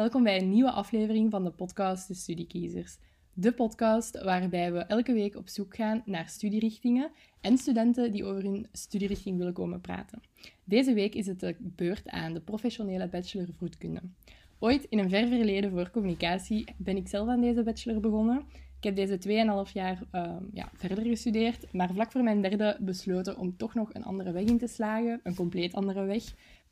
welkom bij een nieuwe aflevering van de podcast De Studiekiezers. De podcast waarbij we elke week op zoek gaan naar studierichtingen en studenten die over hun studierichting willen komen praten. Deze week is het de beurt aan de professionele bachelor vroedkunde. Ooit in een ver verleden voor communicatie ben ik zelf aan deze bachelor begonnen. Ik heb deze 2,5 jaar uh, ja, verder gestudeerd, maar vlak voor mijn derde besloten om toch nog een andere weg in te slagen, een compleet andere weg.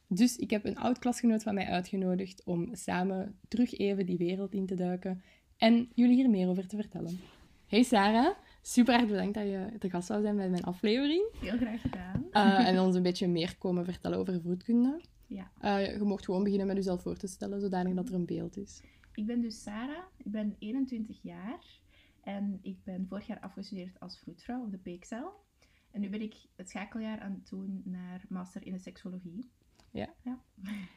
Dus ik heb een oud klasgenoot van mij uitgenodigd om samen terug even die wereld in te duiken en jullie hier meer over te vertellen. Hey Sarah, super erg bedankt dat je te gast zou zijn bij mijn aflevering. Heel graag gedaan. Uh, en ons een beetje meer komen vertellen over voedkunde. Ja. Uh, je mocht gewoon beginnen met jezelf voor te stellen, zodanig dat er een beeld is. Ik ben dus Sarah, ik ben 21 jaar en ik ben vorig jaar afgestudeerd als vroedvrouw op de PXL. En nu ben ik het schakeljaar aan het doen naar master in de seksologie. Ja. Ja.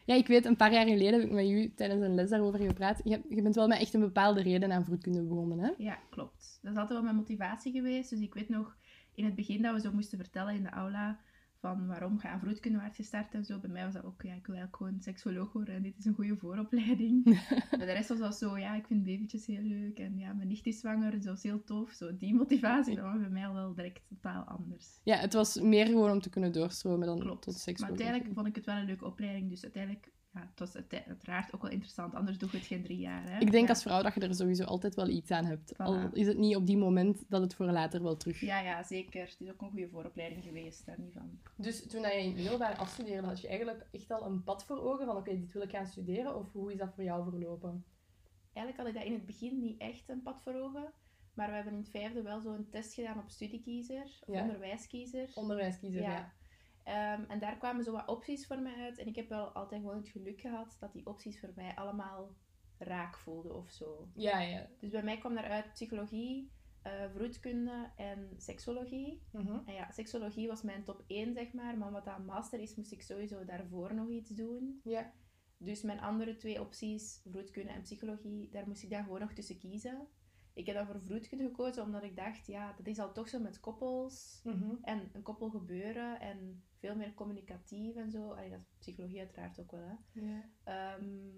ja, ik weet, een paar jaar geleden heb ik met u tijdens een les daarover gepraat. Je, je bent wel met echt een bepaalde reden aan vroedkunde begonnen, hè? Ja, klopt. Dat is altijd wel mijn motivatie geweest. Dus ik weet nog in het begin dat we zo moesten vertellen in de aula van waarom ga aan vroedkunde werd gestart en zo. Bij mij was dat ook, ja, ik wil eigenlijk gewoon seksoloog worden en dit is een goede vooropleiding. Bij de rest was dat zo, ja, ik vind babytjes heel leuk en ja, mijn nicht is zwanger, dus dat is heel tof. Zo, die motivatie, dat was bij mij al wel direct totaal anders. Ja, het was meer gewoon om te kunnen doorstromen dan Klopt. tot seksologie. Maar uiteindelijk vond ik het wel een leuke opleiding, dus uiteindelijk, ja, het was uite- uiteraard ook wel interessant, anders doe je het geen drie jaar. Hè? Ik denk ja. als vrouw dat je er sowieso altijd wel iets aan hebt. Voilà. Al is het niet op die moment dat het voor later wel terug... Ja, ja, zeker. Het is ook een goede vooropleiding geweest, daar niet van. Dus toen je in middelbaar afstudeerde, had je eigenlijk echt al een pad voor ogen van oké, dit wil ik gaan studeren? Of hoe is dat voor jou verlopen? Eigenlijk had ik dat in het begin niet echt een pad voor ogen. Maar we hebben in het vijfde wel zo'n test gedaan op studiekiezer, of Ja. onderwijskiezer. Onderwijskiezer, ja. Ehm, en daar kwamen zo wat opties voor mij uit. En ik heb wel altijd gewoon het geluk gehad dat die opties voor mij allemaal raak voelden of zo. Ja, ja. Dus bij mij kwam daaruit psychologie, eh vroedkunde en seksologie. Mhm. En ja, seksologie was mijn top 1, zeg maar. Maar wat dat master is, moest ik sowieso daarvoor nog iets doen. Ja. Dus mijn andere twee opties, vroedkunde en psychologie, daar moest ik dan gewoon nog tussen kiezen. Ik heb dan voor vroedkunde gekozen omdat ik dacht, ja, dat is al toch zo met koppels Mhm. en een koppel gebeuren en veel meer communicatief en zo. Allee, dat is psychologie uiteraard ook wel, hè. Ehm,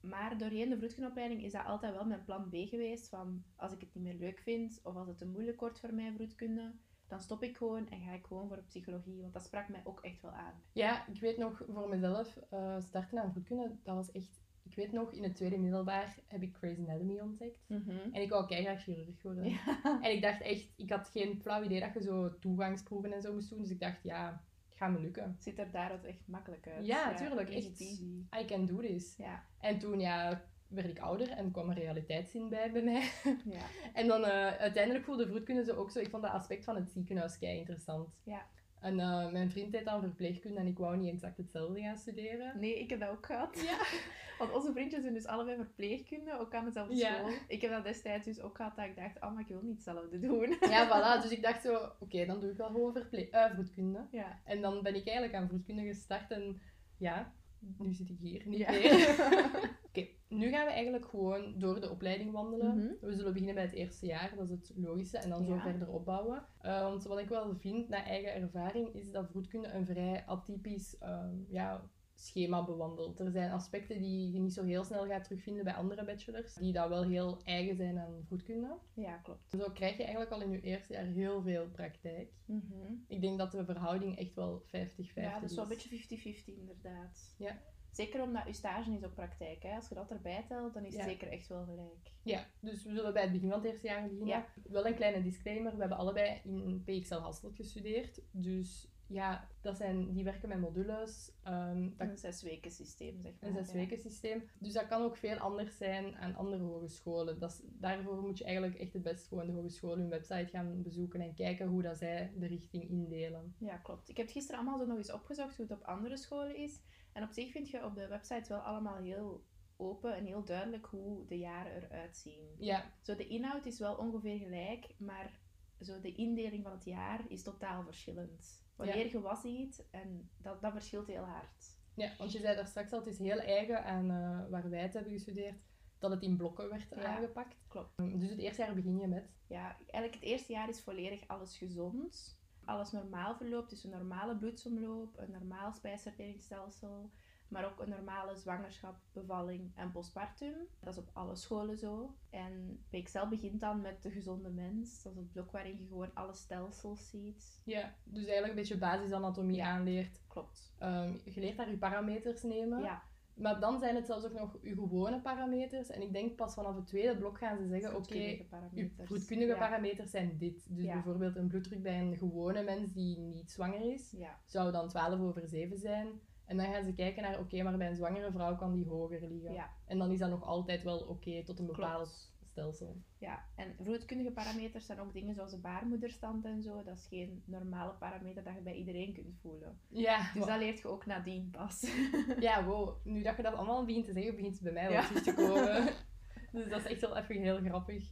maar doorheen de vroedkundeopleiding is dat altijd wel mijn plan B geweest. Van als ik het niet meer leuk vind of als het te moeilijk wordt voor mij vroedkunde, dan stop ik gewoon en ga ik gewoon voor psychologie. Want dat sprak mij ook echt wel aan. Ja, ik weet nog voor mezelf, eh, starten aan vroedkunde, dat was echt... Ik weet nog, in het tweede middelbaar heb ik Grey's Anatomy ontdekt. En ik wou keihard chirurg worden. Ja. En ik dacht echt, ik had geen flauw idee dat je zo toegangsproeven en zo moest doen. Dus ik dacht, ja, het gaat me lukken. Ziet er daaruit echt makkelijk uit. Ja, tuurlijk, easy echt. peasy. I can do this. Ja, En toen, ja, werd ik ouder en kwam er realiteitszin bij bij mij. ja, En dan eh, uiteindelijk voelde vroedkunde ze ook zo. Ik vond dat aspect van het ziekenhuis kei interessant. ja. En eh, mijn vriend deed dan verpleegkunde en ik wou niet exact hetzelfde gaan studeren. Nee, ik heb dat ook gehad. Ja. Want onze vriendjes doen dus allebei verpleegkunde, ook aan dezelfde Ja. school. Ik heb dat destijds dus ook gehad dat ik dacht, oh, maar ik wil niet hetzelfde doen. Ja, voilà. Dus ik dacht zo, oké, dan doe ik wel gewoon verple- eh, vroedkunde. Ja. En dan ben ik eigenlijk aan vroedkunde gestart en ja, nu zit ik hier niet Ja. meer. Oké, nu gaan we eigenlijk gewoon door de opleiding wandelen. Mhm. We zullen beginnen bij het eerste jaar, dat is het logische, en dan zo verder opbouwen. Eh, want wat ik wel vind, naar eigen ervaring, is dat vroedkunde een vrij atypisch eh, ja, schema bewandelt. Er zijn aspecten die je niet zo heel snel gaat terugvinden bij andere bachelors, die dat wel heel eigen zijn aan vroedkunde. ja, klopt. Zo krijg je eigenlijk al in je eerste jaar heel veel praktijk. Mhm. Ik denk dat de verhouding echt wel 50-50 Ja, dat is is. wel een beetje 50-50 inderdaad. Ja. Zeker omdat je stage is ook praktijk. Hè. Als je dat erbij telt, dan is het Ja. zeker echt wel gelijk. Ja, dus we zullen bij het begin van het eerste jaar beginnen. Ja. Wel een kleine disclaimer, we hebben allebei in PXL Hasselt gestudeerd. Dus ja, dat zijn, die werken met modules. ehm, dat Een zes weken systeem, zeg maar. een zes weken systeem. Dus dat kan ook veel anders zijn aan andere hogescholen. Dat is, daarvoor moet je eigenlijk echt het best gewoon de hogeschool hun website gaan bezoeken en kijken hoe dat zij de richting indelen. Ja, klopt. Ik heb gisteren allemaal zo nog eens opgezocht hoe het op andere scholen is. En op zich vind je op de website wel allemaal heel open en heel duidelijk hoe de jaren eruit zien. Ja, Zo, de inhoud is wel ongeveer gelijk, maar zo de indeling van het jaar is totaal verschillend. Wanneer je wat ziet, en dat, dat verschilt heel hard. Ja, want je zei daar straks al, het is heel eigen aan eh, waar wij het hebben gestudeerd, dat het in blokken werd Ja. aangepakt. Klopt. Dus het eerste jaar begin je met. Ja, eigenlijk het eerste jaar is volledig alles gezond. Alles normaal verloopt, dus een normale bloedsomloop, een normaal spijsverteringsstelsel. Maar ook een normale zwangerschap, bevalling en postpartum. Dat is op alle scholen zo. En PXL begint dan met de gezonde mens. Dat is het blok waarin je gewoon alle stelsels ziet. Ja, dus eigenlijk een beetje basisanatomie Ja. aanleert. Klopt. Ehm, je leert daar je parameters nemen. Ja, Maar dan zijn het zelfs ook nog je gewone parameters. En ik denk pas vanaf het tweede blok gaan ze zeggen, oké, je parameters. voedkundige Ja. parameters zijn dit. Dus Ja. bijvoorbeeld een bloeddruk bij een gewone mens die niet zwanger is, Ja, zou dan 12 over 7 zijn. En dan gaan ze kijken naar, oké, maar bij een zwangere vrouw kan die hoger liggen. ja, En dan is dat nog altijd wel oké tot een bepaald klopt. stelsel. Ja, en vroedkundige parameters zijn ook dingen zoals de baarmoederstand en zo. Dat is geen normale parameter dat je bij iedereen kunt voelen. Ja, Dus dat leert je ook nadien pas. ja, wow. Nu dat je dat allemaal begint te zeggen, begint het bij mij wel Ja. te komen. dus dat is echt wel even heel grappig.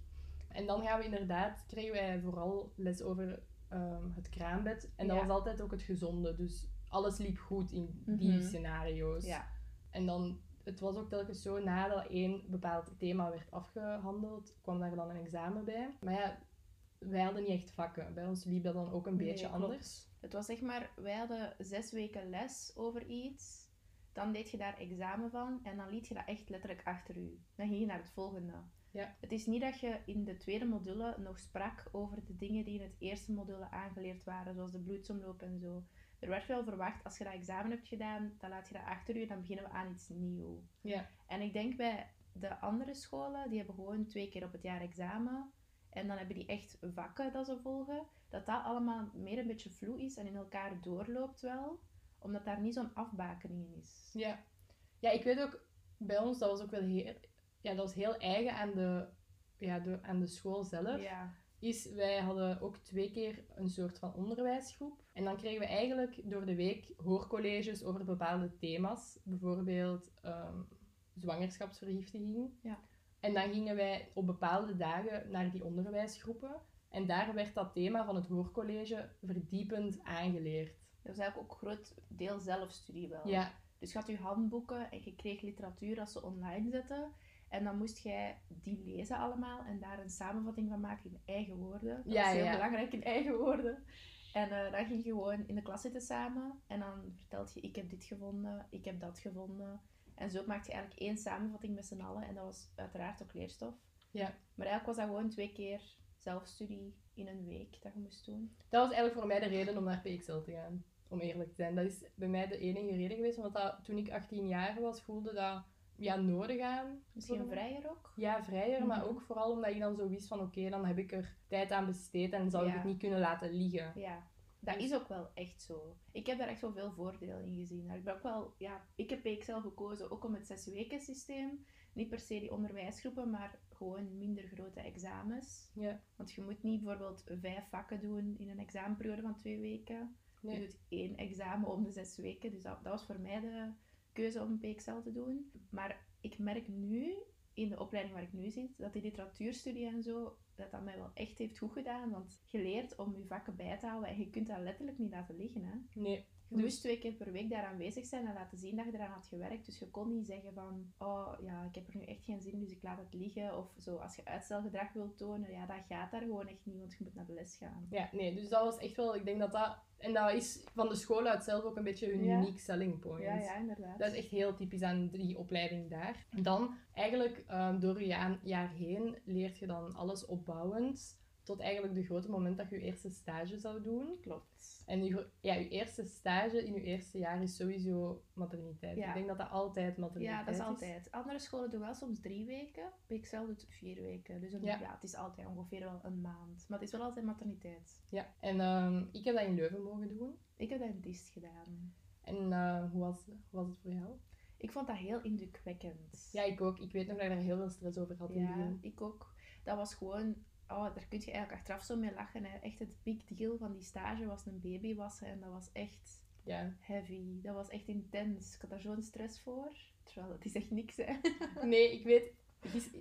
En dan gaan we inderdaad, kregen wij vooral les over ehm, het kraambed. En dat Ja. was altijd ook het gezonde. Dus alles liep goed in die Mhm. scenario's. ja, En dan, het was ook telkens zo, nadat één bepaald thema werd afgehandeld, kwam daar dan een examen bij. Maar ja, wij hadden niet echt vakken. Bij ons liep dat dan ook een Nee, beetje klopt. anders. het was zeg maar, wij hadden zes weken les over iets. Dan deed je daar examen van en dan liet je dat echt letterlijk achter u. Dan ging je naar het volgende. Ja. Het is niet dat je in de tweede module nog sprak over de dingen die in het eerste module aangeleerd waren, zoals de bloedsomloop en zo. Er werd wel verwacht, als je dat examen hebt gedaan, dan laat je dat achter je en dan beginnen we aan iets nieuws. Ja. En ik denk bij de andere scholen, die hebben gewoon twee keer op het jaar examen. En dan hebben die echt vakken dat ze volgen. Dat dat allemaal meer een beetje vloe is en in elkaar doorloopt wel. Omdat daar niet zo'n afbakening in is. Ja. ja, ik weet ook, bij ons, dat was ook wel heel, ja, dat was heel eigen aan de, ja, de, aan de school zelf. Ja, Is, wij hadden ook twee keer een soort van onderwijsgroep. En dan kregen we eigenlijk door de week hoorcolleges over bepaalde thema's. Bijvoorbeeld ehm, zwangerschapsvergiftiging. Ja. En dan gingen wij op bepaalde dagen naar die onderwijsgroepen. En daar werd dat thema van het hoorcollege verdiepend aangeleerd. dat was eigenlijk ook een groot deel zelfstudie wel. Ja, Dus je had je handboeken en je kreeg literatuur dat ze online zetten. En dan moest jij die lezen allemaal en daar een samenvatting van maken in eigen woorden. Dat Ja, is heel ja. belangrijk, in eigen woorden. En eh, dan ging je gewoon in de klas zitten samen. En dan vertelt je, ik heb dit gevonden, ik heb dat gevonden. En zo maakte je eigenlijk één samenvatting met z'n allen. En dat was uiteraard ook leerstof. Ja. Maar eigenlijk was dat gewoon twee keer zelfstudie in een week dat je moest doen. Dat was eigenlijk voor mij de reden om naar PXL te gaan. Om eerlijk te zijn. Dat is bij mij de enige reden geweest. Want dat, toen ik 18 jaar was, voelde dat ja, nodig aan. Misschien vrijer ook. Ja, vrijer. Maar Mhm. ook vooral omdat ik dan zo wist van oké, dan heb ik er tijd aan besteed en zou ik het niet kunnen laten liggen. Ja, dat Dus- is ook wel echt zo. Ik heb daar echt wel veel voordelen in gezien. Ik ben ook wel, ja, ik heb PXL gekozen ook om het zes weken systeem. Niet per se die onderwijsgroepen, maar gewoon minder grote examens. Ja. Want je moet niet bijvoorbeeld vijf vakken doen in een examenperiode van twee weken. Nee. Je doet één examen om de zes weken. Dus dat, dat was voor mij de keuze om PXL te doen. Maar ik merk nu, in de opleiding waar ik nu zit, dat die literatuurstudie en zo, dat dat mij wel echt heeft goed gedaan. Want je leert om je vakken bij te houden en je kunt dat letterlijk niet laten liggen. Hè? Nee. Je moest twee keer per week daar aanwezig zijn en laten zien dat je eraan had gewerkt. Dus je kon niet zeggen van, oh ja, ik heb er nu echt geen zin in, dus ik laat het liggen. Of zo, als je uitstelgedrag wilt tonen, ja, dat gaat daar gewoon echt niet, want je moet naar de les gaan. Ja, nee. Dus dat was echt wel, ik denk dat dat, en dat is van de school uit zelf ook een beetje hun Ja. unique selling point. Ja, ja, inderdaad. Dat is echt heel typisch aan die opleiding daar. En dan, eigenlijk ehm, door je jaar, jaar heen, leert je dan alles opbouwend. Tot eigenlijk de grote moment dat je je eerste stage zou doen. Klopt. En je, ja, je eerste stage in je eerste jaar is sowieso materniteit. Ja. Ik denk dat dat altijd materniteit Ja, dat is altijd. Andere scholen doen wel soms drie weken. PXL doet vier weken. Dus Ja. ja. het is altijd ongeveer wel een maand. Maar het is wel altijd materniteit. Ja, en ehm, ik heb dat in Leuven mogen doen. Ik heb dat in DIST gedaan. En eh, hoe, was, hoe was het voor jou? Ik vond dat heel indrukwekkend. Ja, ik ook. Ik weet nog dat ik daar heel veel stress over had in het Ja, begin. ik ook. Dat was gewoon... Oh, daar kun je eigenlijk achteraf zo mee lachen. Hè. Echt het big deal van die stage was een baby wassen. En dat was echt Ja. heavy. Dat was echt intens. Ik had daar zo'n stress voor. Terwijl, het is echt niks, hè. Nee, ik weet...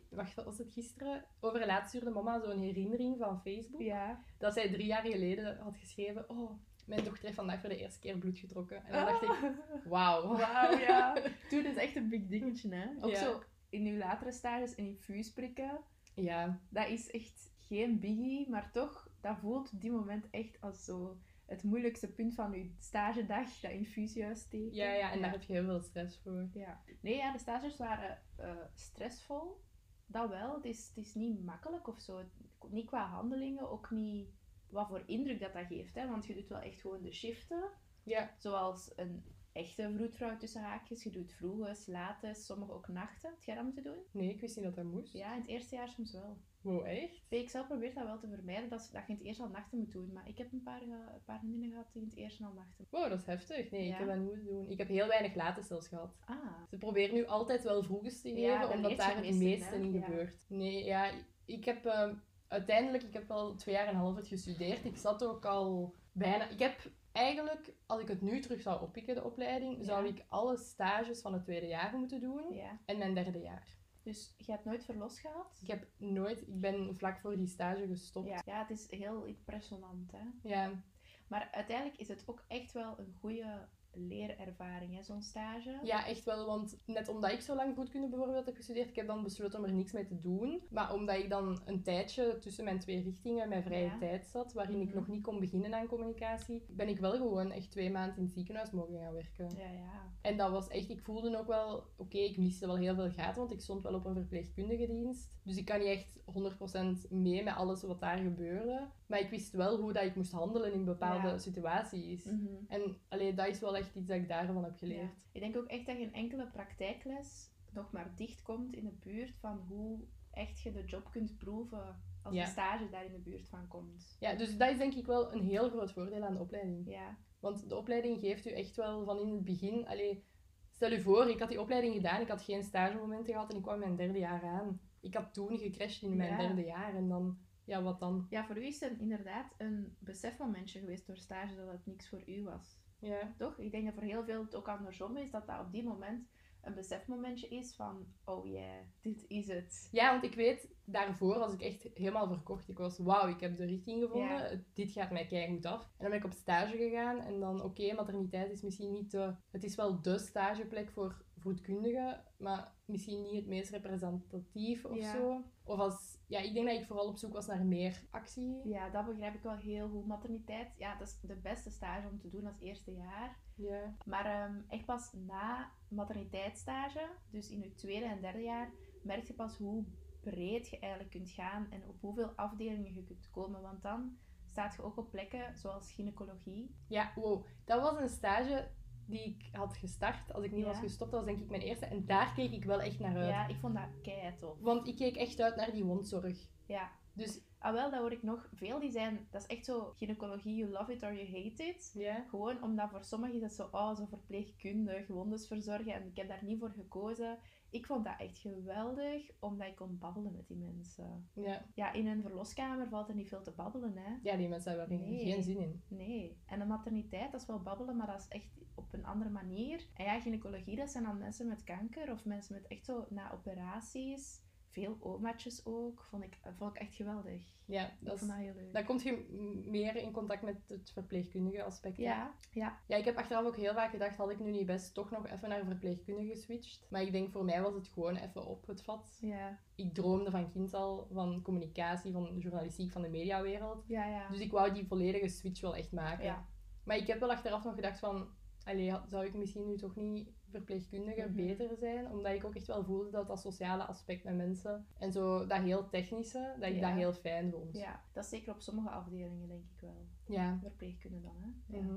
Wacht, wat was het gisteren? Over laatst stuurde mama zo'n herinnering van Facebook. Ja. Dat zij drie jaar geleden had geschreven... Oh, mijn dochter heeft vandaag voor de eerste keer bloed getrokken. En dan dacht ik... Wauw. Wauw, ja. Toen is echt een big dingetje, hè. Ook Ja. zo in uw latere stages een infuus prikken. Ja, Dat is echt geen biggie, maar toch, dat voelt op die moment echt als zo het moeilijkste punt van je stagedag, dat infuusjuist Ja, ja, en daar heb je heel veel stress voor. Ja. Nee, ja, de stages waren eh, stressvol. Dat wel. Het is, het is niet makkelijk of zo. Niet qua handelingen, ook niet wat voor indruk dat dat geeft. Hè? Want je doet wel echt gewoon de shiften. Ja. Zoals een echte vroedvrouw tussen haakjes. Je doet vroege, late, sommige ook nachten. Heb jij dat moeten doen? Nee, ik wist niet dat dat moest. Ja, in het eerste jaar soms wel. Wow, echt? PXL probeert dat wel te vermijden, dat, dat je in het eerste al nachten moet doen. Maar ik heb een paar, ge- een paar vriendinnen gehad die in het eerste al nachten. Wow, dat is heftig. Nee, Ja. ik heb dat niet moeten doen. Ik heb heel weinig late stels gehad. Ah, Ze proberen nu altijd wel vroeges te geven, Ja, omdat daar het meeste, meeste hè? in Ja. gebeurt. Nee, ja, ik heb ehm, uiteindelijk, ik heb wel twee jaar en een half het gestudeerd. Ik zat ook al bijna, ik heb eigenlijk, als ik het nu terug zou oppikken, de opleiding, zou ik alle stages van het tweede jaar moeten doen en mijn derde jaar. Dus je hebt nooit verlof gehad? Ik heb nooit, ik ben vlak voor die stage gestopt. Ja. ja, het is heel impressionant, hè. Ja, Maar uiteindelijk is het ook echt wel een goede leerervaring, zo'n stage. Ja, echt wel. Want net omdat ik zo lang goedkunde bijvoorbeeld heb gestudeerd, ik heb dan besloten om er niks mee te doen. Maar omdat ik dan een tijdje tussen mijn twee richtingen, mijn vrije Ja. tijd zat, waarin ik Mhm. nog niet kon beginnen aan communicatie, ben ik wel gewoon echt twee maanden in het ziekenhuis mogen gaan werken. Ja, ja. En dat was echt, ik voelde ook wel, oké, ik miste wel heel veel gaten, want ik stond wel op een verpleegkundige dienst. Dus ik kan niet echt 100% mee met alles wat daar gebeurde. Maar ik wist wel hoe dat ik moest handelen in bepaalde Ja. situaties. Mhm. En allee, dat is wel echt iets dat ik daarvan heb geleerd. Ja. Ik denk ook echt dat geen enkele praktijkles nog maar dicht komt in de buurt van hoe echt je de job kunt proeven als Ja. de stage daar in de buurt van komt. Ja, dus dat is denk ik wel een heel groot voordeel aan de opleiding. Ja, Want de opleiding geeft u echt wel van in het begin... Allee, stel u voor, ik had die opleiding gedaan, ik had geen stagemomenten gehad en ik kwam mijn derde jaar aan. Ik had toen gecrashed in mijn Ja. derde jaar en dan... Ja, wat dan? ja voor u is het inderdaad een besefmomentje geweest door stage dat het niks voor u was. Ja. Toch? Ik denk dat voor heel veel het ook andersom is, dat dat op die moment een besefmomentje is van, oh yeah, dit is het. ja, want ik weet, daarvoor was ik echt helemaal verkocht. Ik was, wauw, ik heb de richting gevonden, Ja. dit gaat mij keigoed af. En dan ben ik op stage gegaan en dan, oké, materniteit is misschien niet de... Het is wel de stageplek voor voedkundigen, maar misschien niet het meest representatief of Ja. zo. Of als... Ja, ik denk dat ik vooral op zoek was naar meer actie. Ja, dat begrijp ik wel heel goed. Materniteit, ja, dat is de beste stage om te doen als eerste jaar. Ja. Maar ehm, echt pas na materniteitsstage, dus in je tweede en derde jaar, merk je pas hoe breed je eigenlijk kunt gaan en op hoeveel afdelingen je kunt komen. Want dan staat je ook op plekken zoals gynaecologie. Ja, wow. Dat was een stage die ik had gestart als ik niet Ja. was gestopt. Dat was denk ik mijn eerste. En daar keek ik wel echt naar uit. Ja, ik vond dat kei tof. Want ik keek echt uit naar die wondzorg. Ja. Dus Ah wel, dat hoor ik nog. Veel die zijn, dat is echt zo gynaecologie, you love it or you hate it. ja. Gewoon omdat voor sommigen is het zo, oh, zo verpleegkundig, wondes verzorgen. En ik heb daar niet voor gekozen. Ik vond dat echt geweldig, omdat ik kon babbelen met die mensen. Ja. Ja, in een verloskamer valt er niet veel te babbelen, hè. ja, die mensen hebben er Nee. geen zin in. Nee. En de materniteit, dat is wel babbelen, maar dat is echt op een andere manier. En ja, gynaecologie, dat zijn dan mensen met kanker of mensen met echt zo na operaties. Veel omaatjes ook. Vond ik, vond ik echt geweldig. Ja, dat, is, dat heel leuk. dan kom je meer in contact met het verpleegkundige aspect. Ja, ja. Ja, ik heb achteraf ook heel vaak gedacht, had ik nu niet best toch nog even naar verpleegkundige geswitcht. Maar ik denk voor mij was het gewoon even op het vat. Ja, Ik droomde van kind al van communicatie, van journalistiek, van de mediawereld. ja, ja. Dus ik wou die volledige switch wel echt maken. ja. Maar ik heb wel achteraf nog gedacht van... Allee, zou ik misschien nu toch niet verpleegkundige Mhm. beter zijn? Omdat ik ook echt wel voelde dat dat sociale aspect met mensen... En zo dat heel technische, dat ik Ja. dat heel fijn vond. Ja, dat is zeker op sommige afdelingen, denk ik wel. Ja. Verpleegkunde dan, hè? Ja. Mhm.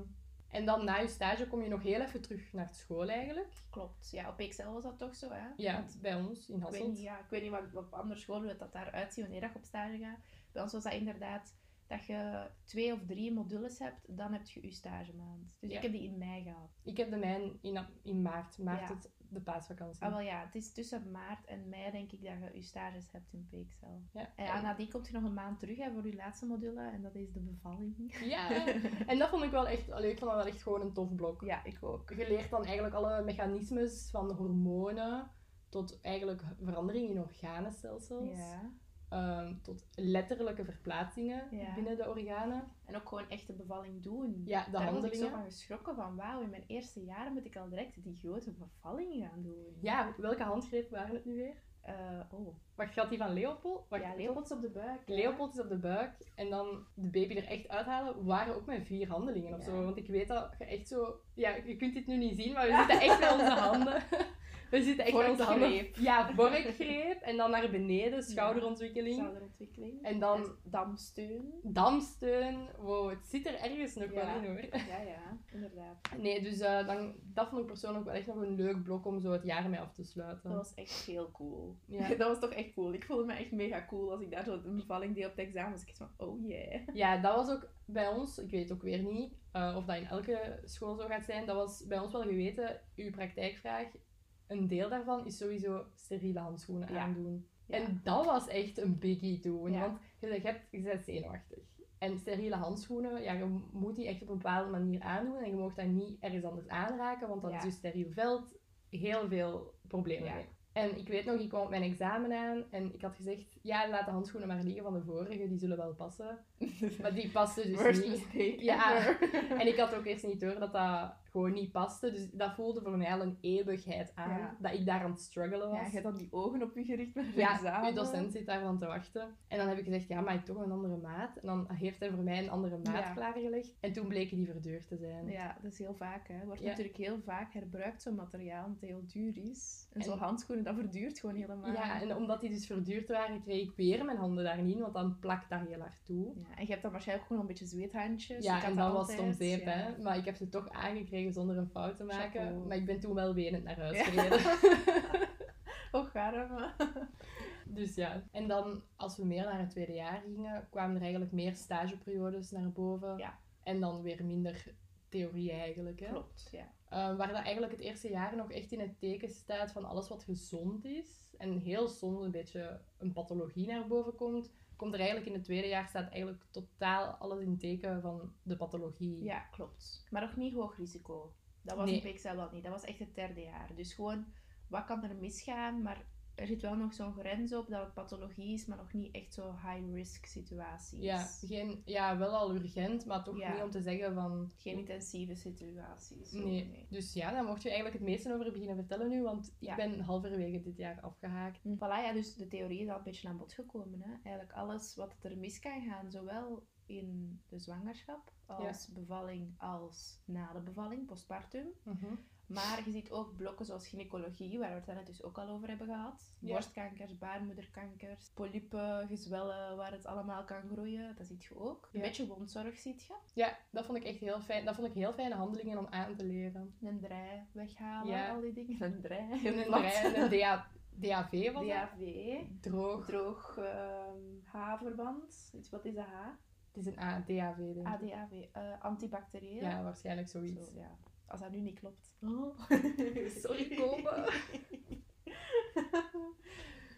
En dan na je stage kom je nog heel even terug naar school eigenlijk. Klopt. Ja, op XL was dat toch zo, hè? Ja, Want bij ons in ik weet niet, Hasselt. ja, ik weet niet wat, wat op andere scholen dat daaruit ziet wanneer je op stage gaat. Bij ons was dat inderdaad dat je twee of drie modules hebt, dan heb je je stagemaand. Dus Ja. ik heb die in mei gehad. Ik heb de mijn in, in maart. Maart Ja. het, de paasvakantie. Ah, wel ja, het is tussen maart en mei denk ik dat je je stages hebt in PXL. Ja. En ja, nadien komt je nog een maand terug hè, voor je laatste module en dat is de bevalling. Ja, en dat vond ik wel echt... Allee, ik vond dat wel echt gewoon een tof blok. Ja, ik ook. Je leert dan eigenlijk alle mechanismes van hormonen tot eigenlijk verandering in organenstelsels. Ja. Ehm, tot letterlijke verplaatsingen Ja. binnen de organen. En ook gewoon echt de bevalling doen. Ja, de Daar was ik handelingen. zo van geschrokken van, wauw, in mijn eerste jaren moet ik al direct die grote bevalling gaan doen. Ja, welke handgreep waren het nu weer? Eh, oh. Wacht, gaat die van Leopold? Wacht, Ja, Leopold is op de buik. Leopold is op de buik en dan de baby er echt uithalen, waren ook met vier handelingen of Ja. zo. Want ik weet dat je echt zo... Ja, je kunt dit nu niet zien, maar we zitten echt met onze handen. We zitten echt handen... Vorkgreep. Ja, vorkgreep. En dan naar beneden, schouderontwikkeling. Schouderontwikkeling. En dan damsteun. damsteun. Wow, het zit er ergens nog Ja. wel in hoor. Ja, ja, inderdaad. Nee, dus eh, dan, dat vond ik persoonlijk wel echt nog een leuk blok om zo het jaar mee af te sluiten. Dat was echt heel cool. Ja. Dat was toch echt cool. Ik voelde me echt mega cool als ik daar zo een bevalling deed op het examen. Dus ik dacht van, oh yeah. Ja, dat was ook bij ons, ik weet ook weer niet eh, of dat in elke school zo gaat zijn, dat was bij ons wel geweten, uw praktijkvraag, een deel daarvan is sowieso steriele handschoenen Ja. aandoen. Ja. En dat was echt een biggie toen, Ja. want je, zegt, je, hebt, je bent zenuwachtig. En steriele handschoenen, ja, je moet die echt op een bepaalde manier aandoen en je mag dat niet ergens anders aanraken, want dan Ja. is je steriel veld heel veel problemen mee. En ik weet nog, ik kwam op mijn examen aan en ik had gezegd, ja, laat de handschoenen maar liggen van de vorige, die zullen wel passen. Maar die pasten dus Worst niet. mistake Ja. En ik had ook eerst niet door dat dat gewoon niet paste. Dus dat voelde voor mij al een eeuwigheid aan. Ja. Dat ik daar aan het struggelen Ja, was. je hebt dan die ogen op je gericht met Ja, examen. docent zit daar van te wachten. En dan heb ik gezegd, ja, maar ik toch een andere maat. En dan heeft hij voor mij een andere maat Ja. klaargelegd. En toen bleken die verduurd te zijn. Ja, dat is heel vaak. Hè. Wordt Ja. natuurlijk heel vaak herbruikt, zo'n materiaal, omdat het heel duur is. En, En- zo'n handschoenen, dat verduurt gewoon helemaal. Ja, en omdat die dus verduurd waren, kreeg ik weer mijn handen daar niet in, want dan plakt dat heel hard toe. Ja, en je hebt dan waarschijnlijk gewoon een beetje zweethandjes. Ja, en dan was het om zeep, ja. hè. Maar ik heb ze toch aangekregen zonder een fout te maken. Chapeau. Maar ik ben toen wel wenend naar huis gereden. Och, arme. Dus ja. En dan, als we meer naar het tweede jaar gingen, kwamen er eigenlijk meer stageperiodes naar boven. Ja. En dan weer minder theorie eigenlijk. Hè? Klopt, ja. Eh, waar dat eigenlijk het eerste jaar nog echt in het teken staat van alles wat gezond is. En heel soms een beetje een pathologie naar boven komt. Komt er eigenlijk in het tweede jaar staat eigenlijk totaal alles in teken van de pathologie. Ja, klopt. Maar nog niet hoog risico. Dat was Nee. in PXL wel niet. Dat was echt het derde jaar. Dus gewoon, wat kan er misgaan? Maar er zit wel nog zo'n grens op dat het pathologie is, maar nog niet echt zo high-risk situaties. Ja, geen, ja, wel al urgent, maar toch Ja. niet om te zeggen van... Geen intensieve situaties. zo, Nee. Dus ja, daar mocht je eigenlijk het meeste over beginnen vertellen nu, want Ja. ik ben halverwege dit jaar afgehaakt. Voilà, ja, dus de theorie is al een beetje aan bod gekomen. Hè? Eigenlijk alles wat er mis kan gaan, zowel in de zwangerschap, als bevalling, als na de bevalling, postpartum. Mhm. Maar je ziet ook blokken zoals gynaecologie, waar we het net dus ook al over hebben gehad. Ja. Borstkankers, baarmoederkankers, polypen, gezwellen, waar het allemaal kan groeien. Dat ziet je ook. Een Ja. beetje wondzorg ziet je. Ja, dat vond ik echt heel fijn. Dat vond ik heel fijne handelingen om aan te leren. Een draai weghalen, Ja. al die dingen. Een draai. En een, rij- een DA, DAV was dat? DAV. Droog. Droog ehm, H-verband. Iets- Wat is dat H? Het is een A, DAV, denk ik. ADAV. eh antibacterieel. Ja, waarschijnlijk zoiets. Zo, ja. Als dat nu niet klopt. Sorry, Kobe.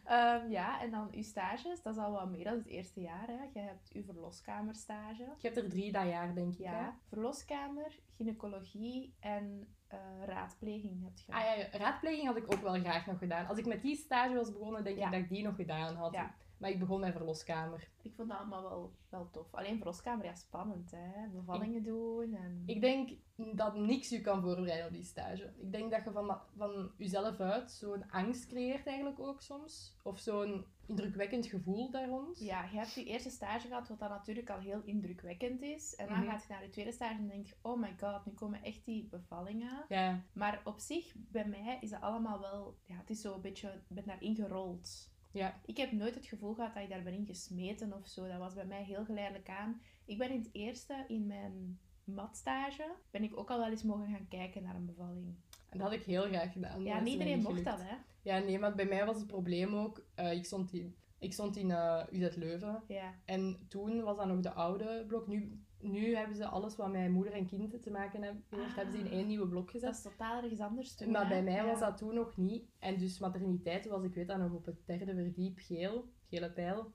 Ehm, ja, en dan uw stages, dat is al wat meer dan het eerste jaar. Hè. Je hebt uw verloskamerstage. Je hebt er drie dat jaar, denk ik. hè? Ja, verloskamer, gynaecologie en eh, raadpleging heb je. Ah ja, raadpleging had ik ook wel graag nog gedaan. Als ik met die stage was begonnen, denk Ja. ik dat ik die nog gedaan had. Ja. Maar ik begon met verloskamer. Ik vond dat allemaal wel, wel tof. Alleen verloskamer, ja, spannend hè. Bevallingen doen en... Ik denk dat niks je kan voorbereiden op die stage. Ik denk dat je van, van jezelf uit zo'n angst creëert eigenlijk ook soms. Of zo'n indrukwekkend gevoel daar rond. Ja, je hebt je eerste stage gehad, wat dan natuurlijk al heel indrukwekkend is. En dan Mhm. gaat je naar je tweede stage en denk je, oh my god, nu komen echt die bevallingen. Ja, Maar op zich, bij mij is dat allemaal wel... Ja, het is zo een beetje... Ik ben daarin gerold. Ja. Ik heb nooit het gevoel gehad dat ik daar ben in gesmeten of zo. Dat was bij mij heel geleidelijk aan. Ik ben in het eerste, in mijn matstage, ben ik ook al wel eens mogen gaan kijken naar een bevalling. En dat had ik heel graag gedaan. Ja, niet iedereen mocht dat, hè. Ja, nee, maar bij mij was het probleem ook... eh, ik stond in, ik stond in eh, UZ Leuven. Ja. En toen was dat nog de oude blok. Nu, nu hebben ze alles wat met moeder en kind te maken heeft, Ah. hebben ze in één nieuwe blok gezet. Dat is totaal ergens anders toen, Maar hè. bij mij Ja. was dat toen nog niet. En dus materniteit was, ik weet dat nog, op het derde verdiep geel, gele pijl.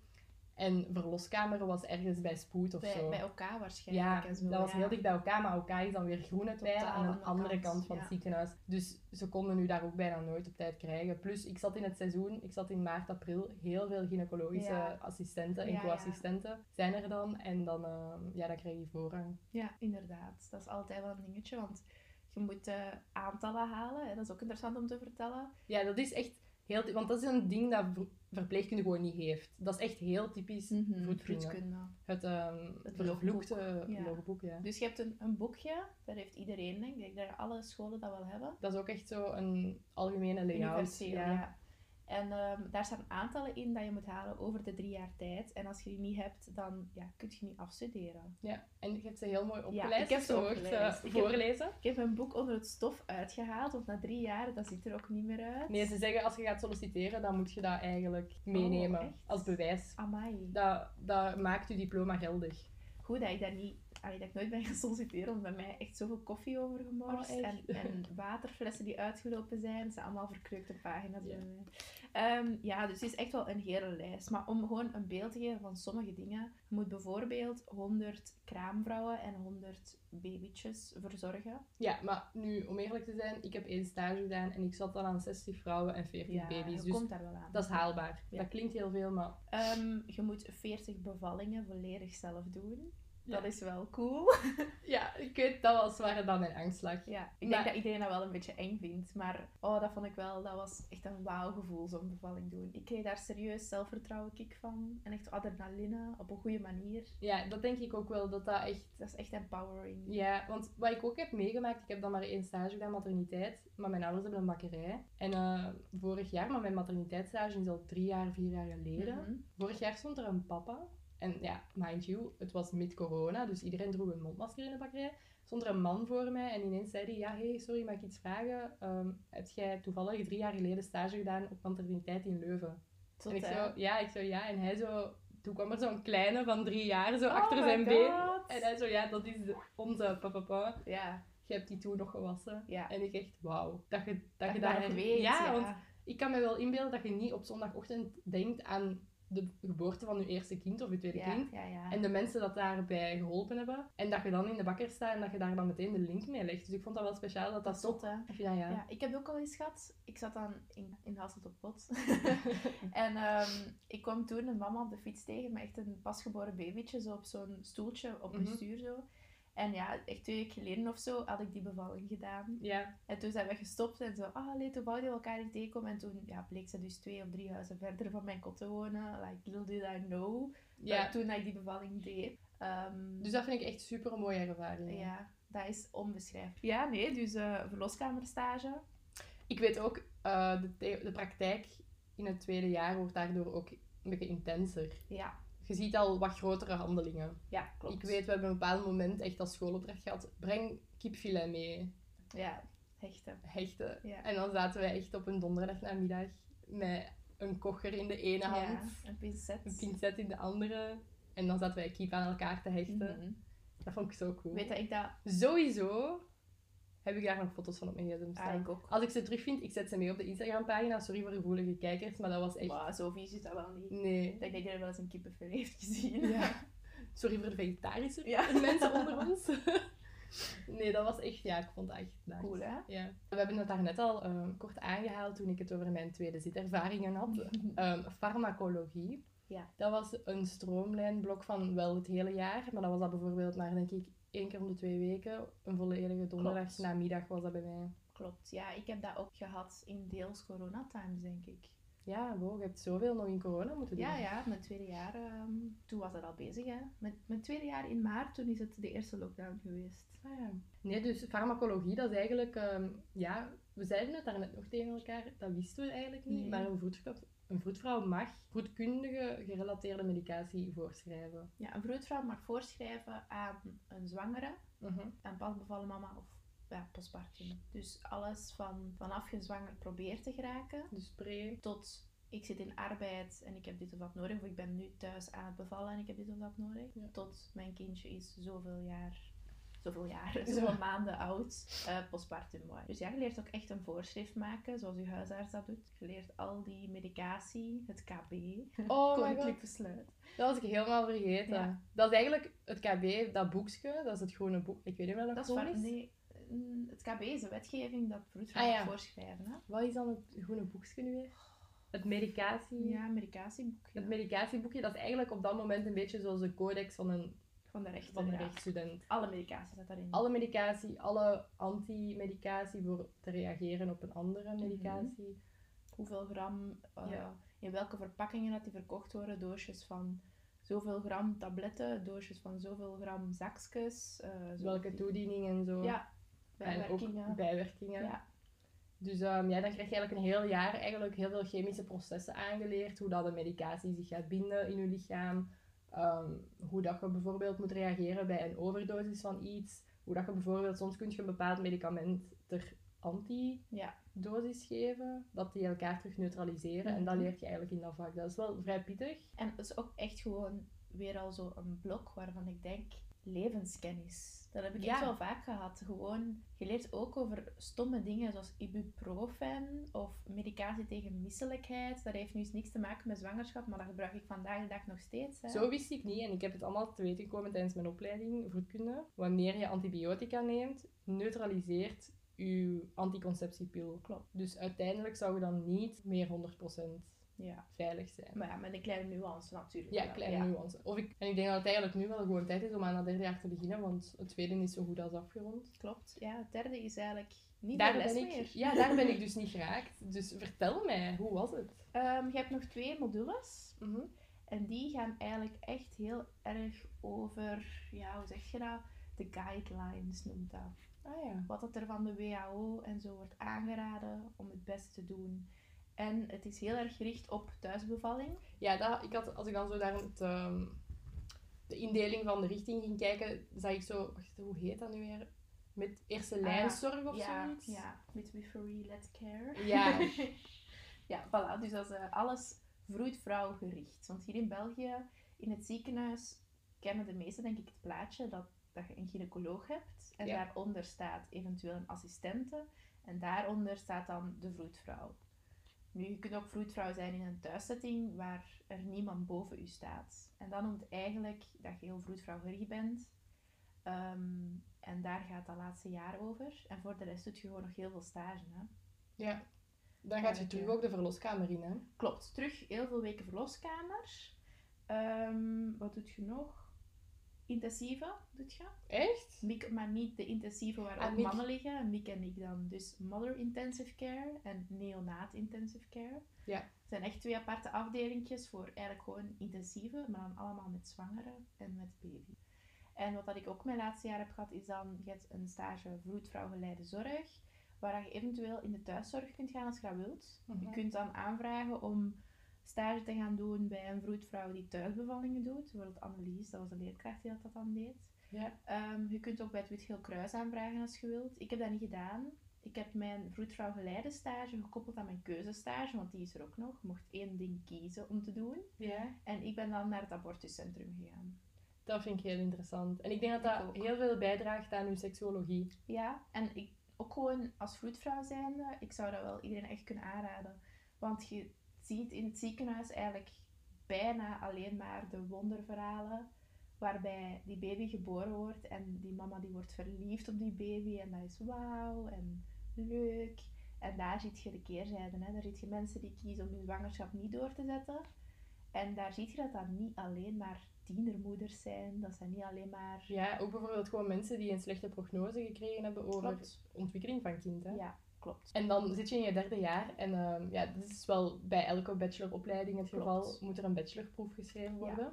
En verloskamer was ergens bij spoed of Bij, zo. bij elkaar waarschijnlijk. ja, en zo, dat was ja. heel dicht bij elkaar, maar elkaar is dan weer groen het Totaal aan de andere kant, kant van ja. het ziekenhuis. Dus ze konden nu daar ook bijna nooit op tijd krijgen. Plus, ik zat in het seizoen, ik zat in maart, april, heel veel gynaecologische Ja. assistenten en co-assistenten zijn er dan. En dan, eh, ja, dan krijg je voorrang. Ja, inderdaad. Dat is altijd wel een dingetje, want je moet eh, aantallen halen. Hè. Dat is ook interessant om te vertellen. Ja, dat is echt Heel, want dat is een ding dat verpleegkunde gewoon niet heeft. Dat is echt heel typisch voedkunde. Het, ehm Het vervloekte logboek, ja. logboek, ja. Dus je hebt een, een boekje, dat heeft iedereen, denk ik. Dat alle scholen dat wel hebben. Dat is ook echt zo een algemene layout. Ja. En ehm, daar staan aantallen in dat je moet halen over de drie jaar tijd. En als je die niet hebt, dan ja, kun je niet afstuderen. Ja, en je hebt ze heel mooi opgeleid. ik heb ze hoort, opgeleid. eh, Ik heb- voorlezen. Ik heb een boek onder het stof uitgehaald, want na drie jaar, dat ziet er ook niet meer uit. Nee, ze zeggen als je gaat solliciteren, dan moet je dat eigenlijk meenemen Oh, echt? als bewijs. Amai. Dat, dat maakt je diploma geldig. Goed dat ik daar niet... allee, dat ik nooit ben gaan solliciteren, want bij mij echt zoveel koffie overgemorst. Oh, en, en waterflessen die uitgelopen zijn. Het zijn allemaal verkreukte pagina's bij mij. Ehm, ja, dus het is echt wel een hele lijst. Maar om gewoon een beeld te geven van sommige dingen. Je moet bijvoorbeeld 100 kraamvrouwen en 100 babytjes verzorgen. Ja, maar nu, om eerlijk te zijn, ik heb één stage gedaan en ik zat dan aan 60 vrouwen en 40 Ja, baby's. Dus komt daar wel aan. dat is haalbaar. Ja. Dat klinkt heel veel, maar Ehm, je moet 40 bevallingen volledig zelf doen. Ja. Dat is wel cool. ja, ik weet, dat was waar dan mijn angst lag. Ja, ik Maar- denk dat iedereen dat wel een beetje eng vindt. Maar oh, dat vond ik wel, dat was echt een wauw gevoel, zo'n bevalling doen. Ik kreeg daar serieus zelfvertrouwen kick van. En echt adrenaline, op een goede manier. Ja, dat denk ik ook wel, dat dat echt... Dat is echt empowering. Ja, want wat ik ook heb meegemaakt, ik heb dan maar één stage gedaan, materniteit. Maar mijn ouders hebben een bakkerij. En eh, vorig jaar, maar mijn materniteitsstage is al drie jaar, vier jaar geleden. Mhm. Vorig jaar stond er een papa. En ja, mind you, het was mid-corona, dus iedereen droeg een mondmasker in de bakkerij. Stond er een man voor mij en ineens zei hij, ja, hey, sorry, mag ik iets vragen? Ehm, heb jij toevallig drie jaar geleden stage gedaan op materniteit in Leuven? Tot, en ik hè? zo, ja, ik zo, ja. En hij zo, toen kwam er zo'n kleine van drie jaar zo Oh achter zijn been. God. En hij zo, ja, dat is onze papa. Ja, Je hebt die toen nog gewassen. ja. En ik echt, wauw. Dat je dat, Dat je daar weet, Ja, ja. want ik kan me wel inbeelden dat je niet op zondagochtend denkt aan de geboorte van je eerste kind of je tweede ja, kind. ja, ja. En de mensen dat daarbij geholpen hebben. En dat je dan in de bakker staat en dat je daar dan meteen de link mee legt. Dus ik vond dat wel speciaal dat dat zot, hè? Dat ja. Ja, ik heb ook al eens gehad. Ik zat dan in, in Hasselt op Pot. en ehm, ik kwam toen een mama op de fiets tegen met echt een pasgeboren babytje, zo op zo'n stoeltje op een Mhm. stuur zo. En ja, echt twee weken geleden of zo had ik die bevalling gedaan. Ja, En toen zijn we gestopt en zo, ah, allee, toen wouden we elkaar niet tegenkomen. En toen ja, bleek ze dus twee of drie huizen verder van mijn kot te wonen. Like, little did I know. ja. dat toen ik die bevalling deed. Ehm, Dus dat vind ik echt super mooie ervaring. ja, dat is onbeschrijfelijk. Ja, nee, dus eh verloskamerstage. Ik weet ook, eh, de, de praktijk in het tweede jaar wordt daardoor ook een beetje intenser. Ja, Je ziet al wat grotere handelingen. ja, klopt. Ik weet, we hebben een bepaald moment echt als schoolopdracht gehad, breng kipfilet mee, Ja, hechten. hechten. Ja. En dan zaten wij echt op een donderdagnamiddag met een kocher in de ene hand, Ja, een pincet. een pincet in de andere. En dan zaten wij kip aan elkaar te hechten. Mhm. Dat vond ik zo cool. Weet dat ik dat... Sowieso heb ik daar nog foto's van op mijn gsm Ah, staan. ik ook. Als ik ze terugvind, ik zet ze mee op de Instagram-pagina. Sorry voor gevoelige kijkers, maar dat was echt... Maar zo vies is dat wel niet. Nee. Ik denk dat wel eens een kippenfilet heeft gezien. Ja. Sorry voor de vegetarische Ja. mensen onder ons. nee, dat was echt... Ja, ik vond dat echt nice. Cool, hè? Ja. We hebben het daar net al eh, kort aangehaald toen ik het over mijn tweede zitervaringen had. Ehm, farmacologie. Ja. Dat was een stroomlijnblok van wel het hele jaar, maar dat was dat bijvoorbeeld maar denk ik één keer om de twee weken. Een volledige donderdag namiddag was dat bij mij. Klopt. Ja, ik heb dat ook gehad in deels coronatimes, denk ik. Ja, wow, je hebt zoveel nog in corona moeten doen. Ja, ja, mijn tweede jaar, ehm, toen was dat al bezig, hè. Mijn, mijn tweede jaar in maart, toen is het de eerste lockdown geweest. Ah, ja. Nee, dus farmacologie, dat is eigenlijk... ehm, ja, we zeiden het daarnet nog tegen elkaar, dat wisten we eigenlijk niet. Nee. Maar een vroedvrouw, een vroedvrouw mag vroedkundige gerelateerde medicatie voorschrijven. Ja, een vroedvrouw mag voorschrijven aan een zwangere, Mhm. aan pasbevallen mama of ja, postpartum. Dus alles van vanaf je zwanger probeert te geraken, Dus pre... tot ik zit in arbeid en ik heb dit of dat nodig, of ik ben nu thuis aan het bevallen en ik heb dit of dat nodig, Ja. tot mijn kindje is zoveel jaar, zoveel jaar, zoveel maanden oud, eh, postpartum mooi. Dus ja, je leert ook echt een voorschrift maken, zoals je huisarts dat doet. Je leert al die medicatie, het KB, Oh koninklijk besluit. dat was ik helemaal vergeten. Ja. Dat is eigenlijk het KB, dat boekje, dat is het groene boek. Ik weet niet meer wat Dat dat is cool is. nee, mm, het KB is een wetgeving dat vroedvrouwen Ah, ja. voorschrijven. Hè? Wat is dan het groene boekje nu weer? Het medicatie... Ja, medicatieboek Het medicatieboekje, dat is eigenlijk op dat moment een beetje zoals de codex van een, van de van een ja. rechtsstudent. Alle medicatie zit daarin. Alle medicatie, alle anti-medicatie voor te reageren op een Mhm. andere medicatie. hoeveel gram, eh, Ja. in welke verpakkingen dat die verkocht worden. Doosjes van zoveel gram tabletten, doosjes van zoveel gram zakjes. eh, zo- Welke toediening en zo. Ja, En bijwerkingen. ook bijwerkingen. Ja. Dus ehm, ja, dan krijg je eigenlijk een heel jaar eigenlijk heel veel chemische processen aangeleerd. Hoe dat de medicatie zich gaat binden in je lichaam. Ehm, hoe dat je bijvoorbeeld moet reageren bij een overdosis van iets. Hoe dat je bijvoorbeeld, soms kun je een bepaald medicament ter antidosis Ja. geven. Dat die elkaar terug neutraliseren. En dat Mhm. leert je eigenlijk in dat vak. Dat is wel vrij pittig. En het is ook echt gewoon weer al zo een blok waarvan ik denk, levenskennis. Dat heb ik Ja. echt wel vaak gehad. Gewoon, je leert ook over stomme dingen zoals ibuprofen of medicatie tegen misselijkheid. Dat heeft nu eens niks te maken met zwangerschap, maar dat gebruik ik vandaag de dag nog steeds. Hè. Zo wist ik niet, en ik heb het allemaal te weten gekomen tijdens mijn opleiding vroedkunde. Wanneer je antibiotica neemt, neutraliseert je anticonceptiepil. Klopt. Dus uiteindelijk zou je dan niet meer 100% Ja. veilig zijn. Maar ja, met een kleine nuance natuurlijk. Ja, kleine nuance. Of ik, en ik denk dat het eigenlijk nu wel gewoon tijd is om aan dat derde jaar te beginnen, want het tweede is zo goed als afgerond. Klopt. Ja, het derde is eigenlijk niet Daar les ben, meer. ja, daar ben ik dus niet geraakt. Dus vertel mij, hoe was het? Ehm, je hebt nog twee modules. En die gaan eigenlijk echt heel erg over, ja, hoe zeg je dat? De guidelines noemt dat. Ah ja. Wat dat er van de WHO en zo wordt aangeraden om het beste te doen. En het is heel erg gericht op thuisbevalling. Ja, dat, ik had, als ik dan zo naar het, de indeling van de richting ging kijken, zag ik zo, wacht, hoe heet dat nu weer? Met eerste lijnzorg of Ah, ja, zoiets? ja, midwifery, let care. Ja. ja, voilà. Dus dat is eh, alles vroedvrouw gericht. Want hier in België, in het ziekenhuis, kennen de meesten denk ik het plaatje dat, dat je een gynaecoloog hebt. En Ja. daaronder staat eventueel een assistente. En daaronder staat dan de vroedvrouw. Nu, je kunt ook vroedvrouw zijn in een thuissetting waar er niemand boven u staat. En dat noemt eigenlijk dat je heel vroedvrouwgericht bent. Ehm, en daar gaat dat laatste jaar over. En voor de rest doe je gewoon nog heel veel stage. Hè? ja. Dan gaat je terug ook de verloskamer in, hè? Klopt, terug heel veel weken verloskamer. Ehm, wat doet je nog? Intensieve doet je. Echt? Miek, maar niet de intensieve waar Ah, ook Miek. mannen liggen. Miek en ik dan. Dus mother intensive care en neonaat intensive care. Ja. Het zijn echt twee aparte afdelingjes voor eigenlijk gewoon intensieve, maar dan allemaal met zwangeren en met baby. En wat dat ik ook mijn laatste jaar heb gehad, is dan je hebt een stage vroedvrouwgeleide zorg, waar je eventueel in de thuiszorg kunt gaan als je dat wilt. Je Mhm. kunt dan aanvragen om stage te gaan doen bij een vroedvrouw die thuisbevallingen doet. Bijvoorbeeld Annelies, dat was de leerkracht die dat, dat dan deed. Ja. Ehm, je kunt ook bij het Witgeel Kruis aanvragen als je wilt. Ik heb dat niet gedaan. Ik heb mijn vroedvrouwgeleide stage gekoppeld aan mijn keuzestage, want die is er ook nog. Je mocht één ding kiezen om te doen. Ja. En ik ben dan naar het abortuscentrum gegaan. Dat vind ik heel interessant. En ik denk dat dat heel veel bijdraagt aan uw seksuologie. Ja, en ik, ook gewoon als vroedvrouw zijnde, ik zou dat wel iedereen echt kunnen aanraden. Want je ziet in het ziekenhuis eigenlijk bijna alleen maar de wonderverhalen waarbij die baby geboren wordt en die mama die wordt verliefd op die baby en dat is wauw en leuk. En daar zie je de keerzijde. Hè. Daar zie je mensen die kiezen om hun zwangerschap niet door te zetten. En daar zie je dat dat niet alleen maar tienermoeders zijn. Dat zijn niet alleen maar... Ja, ook bijvoorbeeld gewoon mensen die een slechte prognose gekregen hebben over Klopt. ontwikkeling van kind. Hè? Ja, klopt. En dan zit je in je derde jaar en ehm, ja, dit is wel bij elke bacheloropleiding het Klopt. geval, moet er een bachelorproef geschreven Ja. worden.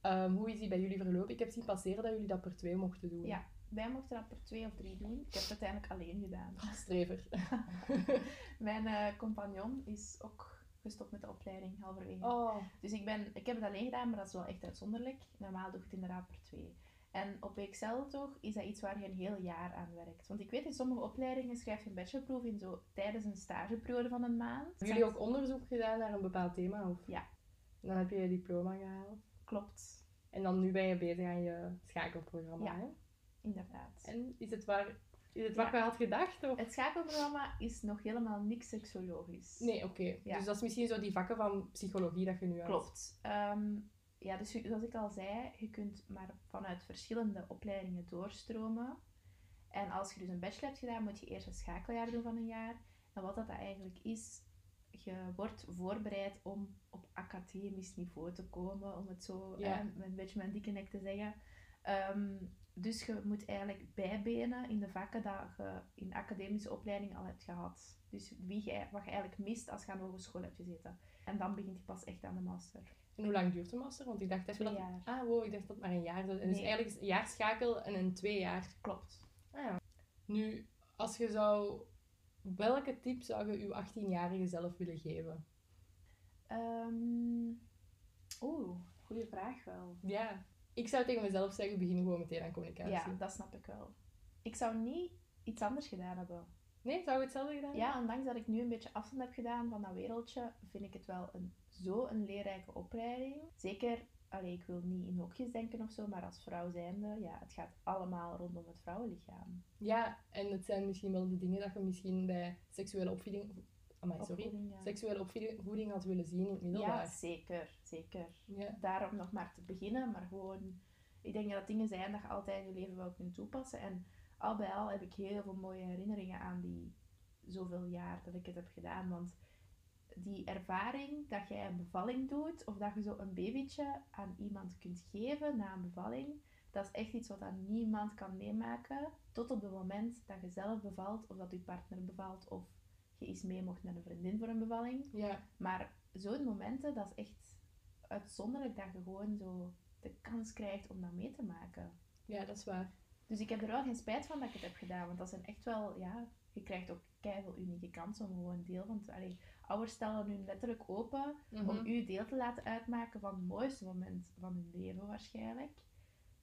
Ehm, hoe is die bij jullie verlopen? Ik heb zien passeren dat jullie dat per twee mochten doen. Ja. Wij mochten dat per twee of drie doen. Ik heb het uiteindelijk alleen gedaan. Ah, strever. Mijn eh, compagnon is ook gestopt met de opleiding halverwege. oh, Dus ik, ben, ik heb het alleen gedaan, maar dat is wel echt uitzonderlijk. Normaal doe ik het inderdaad per twee. En op Excel toch is dat iets waar je een heel jaar aan werkt. Want ik weet, in sommige opleidingen schrijf je een bachelorproef in zo tijdens een stageperiode van een maand. hebben jullie ook onderzoek gedaan naar een bepaald thema? Of? Ja. En dan heb je je diploma gehaald. Klopt, En dan nu ben je bezig aan je schakelprogramma. Ja. Hè? inderdaad. En is het waar, is het wat Ja. je had gedacht? Of? Het schakelprogramma is nog helemaal niks seksologisch. Nee, oké. Ja. Dus dat is misschien zo die vakken van psychologie dat je nu had. Klopt. Ehm, ja, dus zoals ik al zei, je kunt maar vanuit verschillende opleidingen doorstromen. En als je dus een bachelor hebt gedaan, moet je eerst een schakeljaar doen van een jaar. En wat dat eigenlijk is, je wordt voorbereid om op academisch niveau te komen, om het zo Ja. eh, een beetje mijn dikke nek te zeggen. Ehm, Dus je moet eigenlijk bijbenen in de vakken dat je in academische opleiding al hebt gehad. Dus wie je, wat je eigenlijk mist als je aan de hogeschool hebt gezeten. En dan begint je pas echt aan de master. En hoe lang duurt de master? Want ik dacht even dat... jaar. Ah, wow, ik dacht dat het maar een jaar. Dus Nee. eigenlijk is een jaar schakel en een twee jaar. Klopt. Ah ja. Nu, als je zou... Welke tip zou je je 18-jarige zelf willen geven? Ehm, Oeh, goede vraag wel. Ja. Ik zou tegen mezelf zeggen, begin gewoon meteen aan communicatie. Ja, dat snap ik wel. Ik zou niet iets anders gedaan hebben. Nee, zou je hetzelfde gedaan Ja, ondanks dat ik nu een beetje afstand heb gedaan van dat wereldje, vind ik het wel een, zo een leerrijke opleiding. Zeker, allee, ik wil niet in hokjes denken of zo, maar als vrouw zijnde, ja, het gaat allemaal rondom het vrouwenlichaam. Ja, en het zijn misschien wel de dingen dat je misschien bij seksuele opvoeding... Amai, sorry. Opvoeding, ja. Seksuele opvoeding had willen zien in het Ja, middelbaar. zeker, zeker. Ja. Daarom nog maar te beginnen, maar gewoon... Ik denk dat dat dingen zijn dat je altijd in je leven wel kunt toepassen. En al bij al heb ik heel veel mooie herinneringen aan die zoveel jaar dat ik het heb gedaan. Want die ervaring dat jij een bevalling doet, of dat je zo een babytje aan iemand kunt geven na een bevalling, dat is echt iets wat dan niemand kan meemaken. Tot op het moment dat je zelf bevalt, of dat je partner bevalt, of je eens mee mocht met een vriendin voor een bevalling. Ja. Maar zo'n momenten, dat is echt uitzonderlijk dat je gewoon zo de kans krijgt om dat mee te maken. ja, dat is waar. Dus ik heb er wel geen spijt van dat ik het heb gedaan, want dat zijn echt wel, ja, je krijgt ook keihard unieke kansen om gewoon deel van te... Allee, ouders stellen hun letterlijk open Mhm. om u deel te laten uitmaken van het mooiste moment van hun leven waarschijnlijk.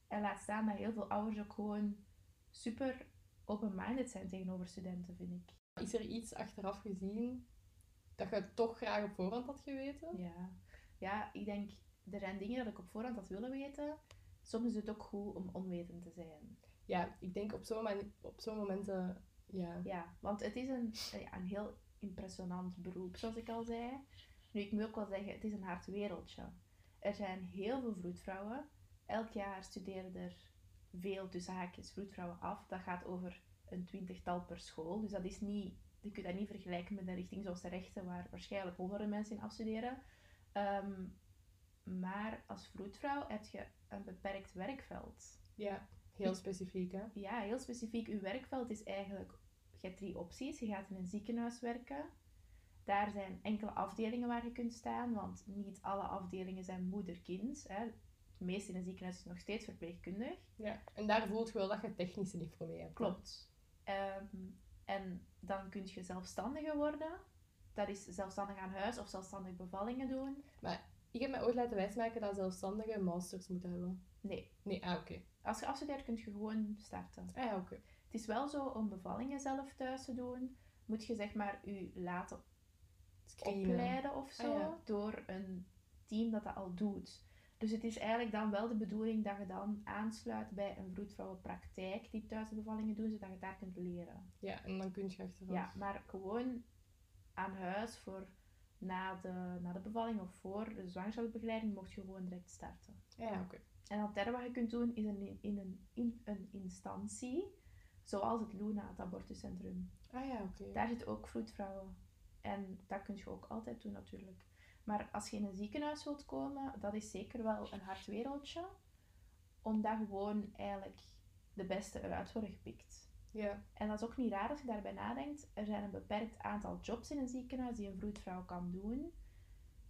En laat staan dat heel veel ouders ook gewoon super open-minded zijn tegenover studenten, vind ik. Is er iets achteraf gezien dat je toch graag op voorhand had geweten? Ja. ja, ik denk, er zijn dingen dat ik op voorhand had willen weten. Soms is het ook goed om onwetend te zijn. Ja, ik denk op zo'n mani- op zo'n momenten, ja. Ja, want het is een, ja, een heel impressionant beroep, zoals ik al zei. Nu, ik moet ook wel zeggen, het is een hard wereldje. Er zijn heel veel vroedvrouwen. Elk jaar studeren er veel tussen haakjes vroedvrouwen af. Dat gaat over een twintigtal per school. Dus dat is niet, je kunt dat niet vergelijken met een richting zoals de rechten, waar waarschijnlijk honderden mensen in afstuderen. Ehm, maar als vroedvrouw heb je een beperkt werkveld. Ja, heel specifiek, hè? Ja, heel specifiek. Uw werkveld is eigenlijk... Je hebt drie opties. Je gaat in een ziekenhuis werken. Daar zijn enkele afdelingen waar je kunt staan, want niet alle afdelingen zijn moeder-kind. Het meeste in een ziekenhuis is nog steeds verpleegkundig. Ja. En daar voelt je wel dat je technische niet voor mee hebt. Klopt. Ehm, en dan kun je zelfstandige worden. Dat is zelfstandig aan huis of zelfstandig bevallingen doen. Ik heb mij ooit laten wijsmaken dat zelfstandige masters moeten hebben. Nee. Nee, ah, oké. Als je afstudeert, kun je gewoon starten. Ah, ja, oké. Het is wel zo, om bevallingen zelf thuis te doen, moet je zeg maar je laten Screenen. opleiden of zo Ah, ja. door een team dat dat al doet. Dus het is eigenlijk dan wel de bedoeling dat je dan aansluit bij een vroedvrouwenpraktijk die thuis de bevallingen doen, zodat je daar kunt leren. Ja, en dan kun je achteraf. Ja, maar gewoon aan huis voor na de, na de bevalling of voor de zwangerschapsbegeleiding mocht je gewoon direct starten. Ah, ja, oké. En het derde wat je kunt doen is een, in, een, in een instantie, zoals het Luna, het abortuscentrum. Ah ja, oké. Daar zitten ook vroedvrouwen. En dat kun je ook altijd doen natuurlijk. Maar als je in een ziekenhuis wilt komen, dat is zeker wel een hard wereldje. Omdat gewoon eigenlijk de beste eruit worden gepikt. Ja. En dat is ook niet raar als je daarbij nadenkt. Er zijn een beperkt aantal jobs in een ziekenhuis die een vroedvrouw kan doen.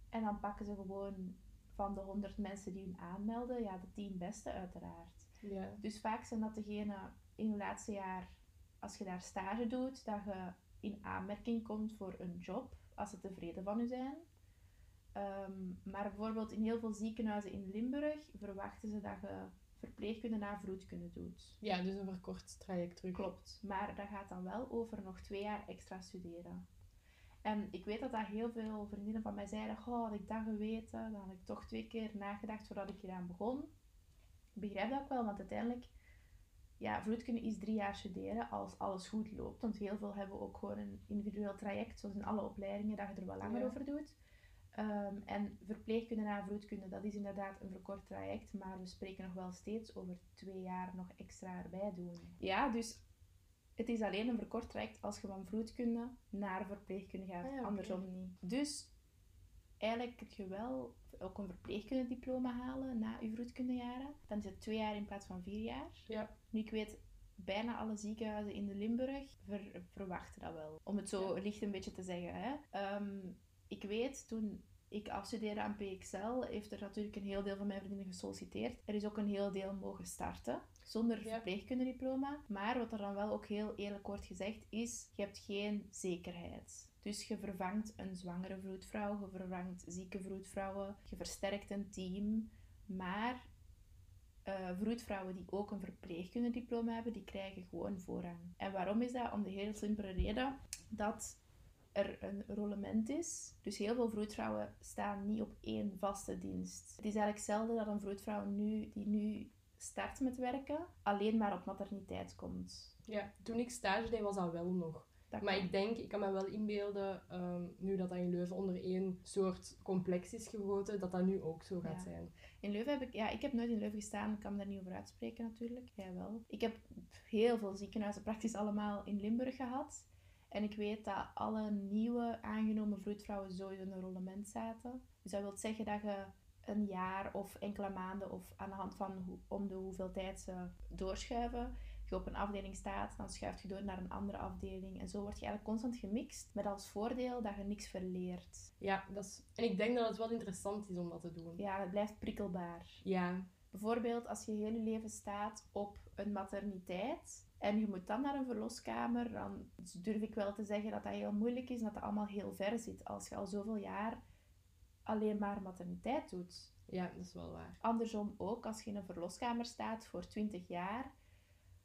En dan pakken ze gewoon van de 100 mensen die hun aanmelden, ja, de 10 beste uiteraard. Ja. Dus vaak zijn dat degenen in je laatste jaar, als je daar stage doet, dat je in aanmerking komt voor een job, als ze tevreden van u zijn. Ehm, maar bijvoorbeeld in heel veel ziekenhuizen in Limburg verwachten ze dat je verpleegkunde na vroedkunde doet. ja, dus een verkort traject terug. Klopt, maar dat gaat dan wel over nog twee jaar extra studeren. En ik weet dat dat heel veel vriendinnen van mij zeiden, oh, had ik dat geweten, dan had ik toch twee keer nagedacht voordat ik hieraan begon. Ik begrijp dat ook wel, want uiteindelijk, ja, vroedkunde is drie jaar studeren als alles goed loopt. Want heel veel hebben ook gewoon een individueel traject, zoals in alle opleidingen, dat je er wel langer Ja. over doet. Ehm, en verpleegkunde na vroedkunde, dat is inderdaad een verkort traject, maar we spreken nog wel steeds over twee jaar nog extra erbij doen. Ja, dus het is alleen een verkort traject als je van vroedkunde naar verpleegkunde gaat, Ah ja, andersom niet. Dus eigenlijk kun je wel ook een verpleegkundediploma halen na je vroedkundejaren. Dan is het twee jaar in plaats van vier jaar. Ja. Nu, ik weet, bijna alle ziekenhuizen in de Limburg ver- verwachten dat wel. Om het zo licht een beetje te zeggen. Hè. Ehm, ik weet, toen ik afstudeerde aan PXL, heeft er natuurlijk een heel deel van mijn vriendinnen gesolliciteerd. Er is ook een heel deel mogen starten, zonder Ja. verpleegkundediploma. Maar wat er dan wel ook heel eerlijk wordt gezegd, is, je hebt geen zekerheid. Dus je vervangt een zwangere vroedvrouw, je vervangt zieke vroedvrouwen, je versterkt een team. Maar eh, vroedvrouwen die ook een verpleegkundediploma hebben, die krijgen gewoon voorrang. En waarom is dat? Om de heel simpele reden dat er een rollement is. Dus heel veel vroedvrouwen staan niet op één vaste dienst. Het is eigenlijk zelden dat een vroedvrouw nu, die nu start met werken, alleen maar op materniteit komt. Ja, toen ik stage deed was dat wel nog. Dat Maar kan. ik denk, ik kan me wel inbeelden, ehm, nu dat dat in Leuven onder één soort complex is gegoten, dat dat nu ook zo gaat Ja. zijn. In Leuven heb ik, ja, ik heb nooit in Leuven gestaan, ik kan me daar niet over uitspreken natuurlijk. Jij wel. Ik heb heel veel ziekenhuizen, praktisch allemaal in Limburg gehad. En ik weet dat alle nieuwe aangenomen vroedvrouwen sowieso in een rollement zaten. Dus dat wil zeggen dat je een jaar of enkele maanden of aan de hand van hoe, om de hoeveel tijd ze doorschuiven, je op een afdeling staat, dan schuift je door naar een andere afdeling. En zo word je eigenlijk constant gemixt, met als voordeel dat je niks verleert. Ja, dat is... en ik denk dat het wel interessant is om dat te doen. Ja, het blijft prikkelbaar. Ja, Bijvoorbeeld als je heel je leven staat op een materniteit en je moet dan naar een verloskamer, dan durf ik wel te zeggen dat dat heel moeilijk is en dat dat allemaal heel ver zit als je al zoveel jaar alleen maar materniteit doet. ja, dat is wel waar. Andersom ook, als je in een verloskamer staat voor 20 jaar,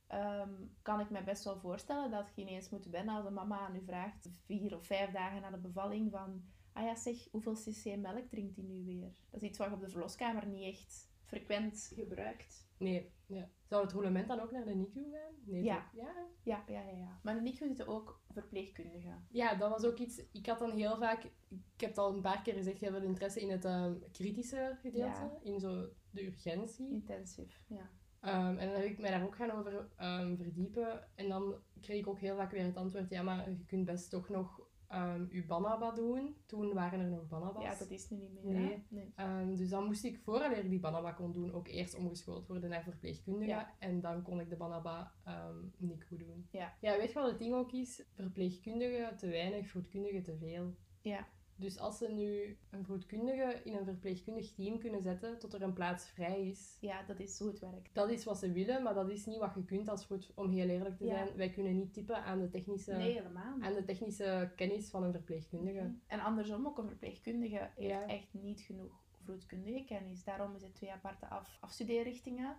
ehm, kan ik me best wel voorstellen dat je ineens moet wennen als een mama aan u vraagt, vier of vijf dagen na de bevalling, van, ah ja zeg, hoeveel cc melk drinkt die nu weer? Dat is iets wat je op de verloskamer niet echt frequent gebruikt. Nee, ja. Zou het roulement dan ook naar de NICU gaan? Nee, Ja. ja. Ja, ja, ja, ja. Maar in de NICU zitten ook verpleegkundigen. Ja, dat was ook iets. Ik had dan heel vaak, ik heb het al een paar keer gezegd, heel veel interesse in het ehm, kritische gedeelte, Ja. in zo de urgentie. Intensief, ja. Ehm, en dan heb ik mij daar ook gaan over ehm, verdiepen. En dan kreeg ik ook heel vaak weer het antwoord, ja, maar je kunt best toch nog ehm je banaba doen. Toen waren er nog banabas. Ja, dat is nu niet meer. Nee. nee. Ehm, dus dan moest ik, vooraleer ik die banaba kon doen, ook eerst omgeschoold worden naar verpleegkundige. Ja. En dan kon ik de banaba ehm NICU doen. Ja. ja, weet je wat het ding ook is? Verpleegkundige te weinig, vroedkundige te veel. Ja. Dus als ze nu een vroedkundige in een verpleegkundig team kunnen zetten tot er een plaats vrij is, ja, dat is hoe het werkt. dat is wat ze willen, maar dat is niet wat je kunt als vroed, om heel eerlijk te Ja. zijn. Wij kunnen niet typen aan de technische, Nee, aan de technische kennis van een verpleegkundige. En andersom, ook een verpleegkundige heeft Ja. echt niet genoeg vroedkundige kennis. Daarom is het twee aparte af, afstudeerrichtingen.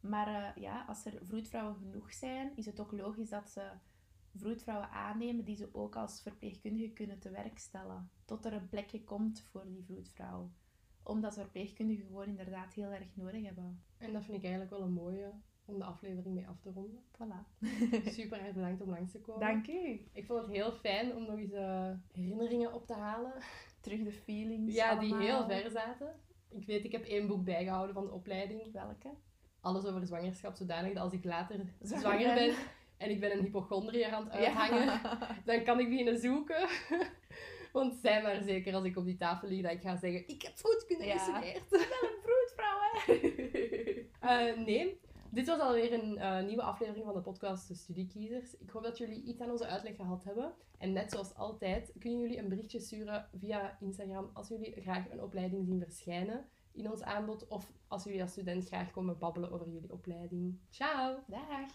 Maar eh, ja, als er vroedvrouwen genoeg zijn, is het ook logisch dat ze vroedvrouwen aannemen die ze ook als verpleegkundige kunnen te werk stellen. Tot er een plekje komt voor die vroedvrouw. Omdat verpleegkundigen gewoon inderdaad heel erg nodig hebben. En dat vind ik eigenlijk wel een mooie om de aflevering mee af te ronden. Voilà. Super erg bedankt om langs te komen. Dank u. Ik vond het heel fijn om nog eens eh, herinneringen op te halen. Terug de feelings. Ja, die heel ver zaten. Ik weet, ik heb één boek bijgehouden van de opleiding. Welke? Alles over zwangerschap, zodanig dat als ik later Zwanger ben. En ik ben een hypochondriër aan het uithangen, dan kan ik beginnen zoeken. Want zij maar zeker als ik op die tafel lig dat ik ga zeggen, ik heb vroedkunde Ja. gestudeerd. Wel een vroedvrouw, hè? Eh, nee, dit was alweer een eh, nieuwe aflevering van de podcast De Studiekiezers. Ik hoop dat jullie iets aan onze uitleg gehad hebben. En net zoals altijd kunnen jullie een berichtje sturen via Instagram als jullie graag een opleiding zien verschijnen in ons aanbod. Of als jullie als student graag komen babbelen over jullie opleiding. Ciao! Dag.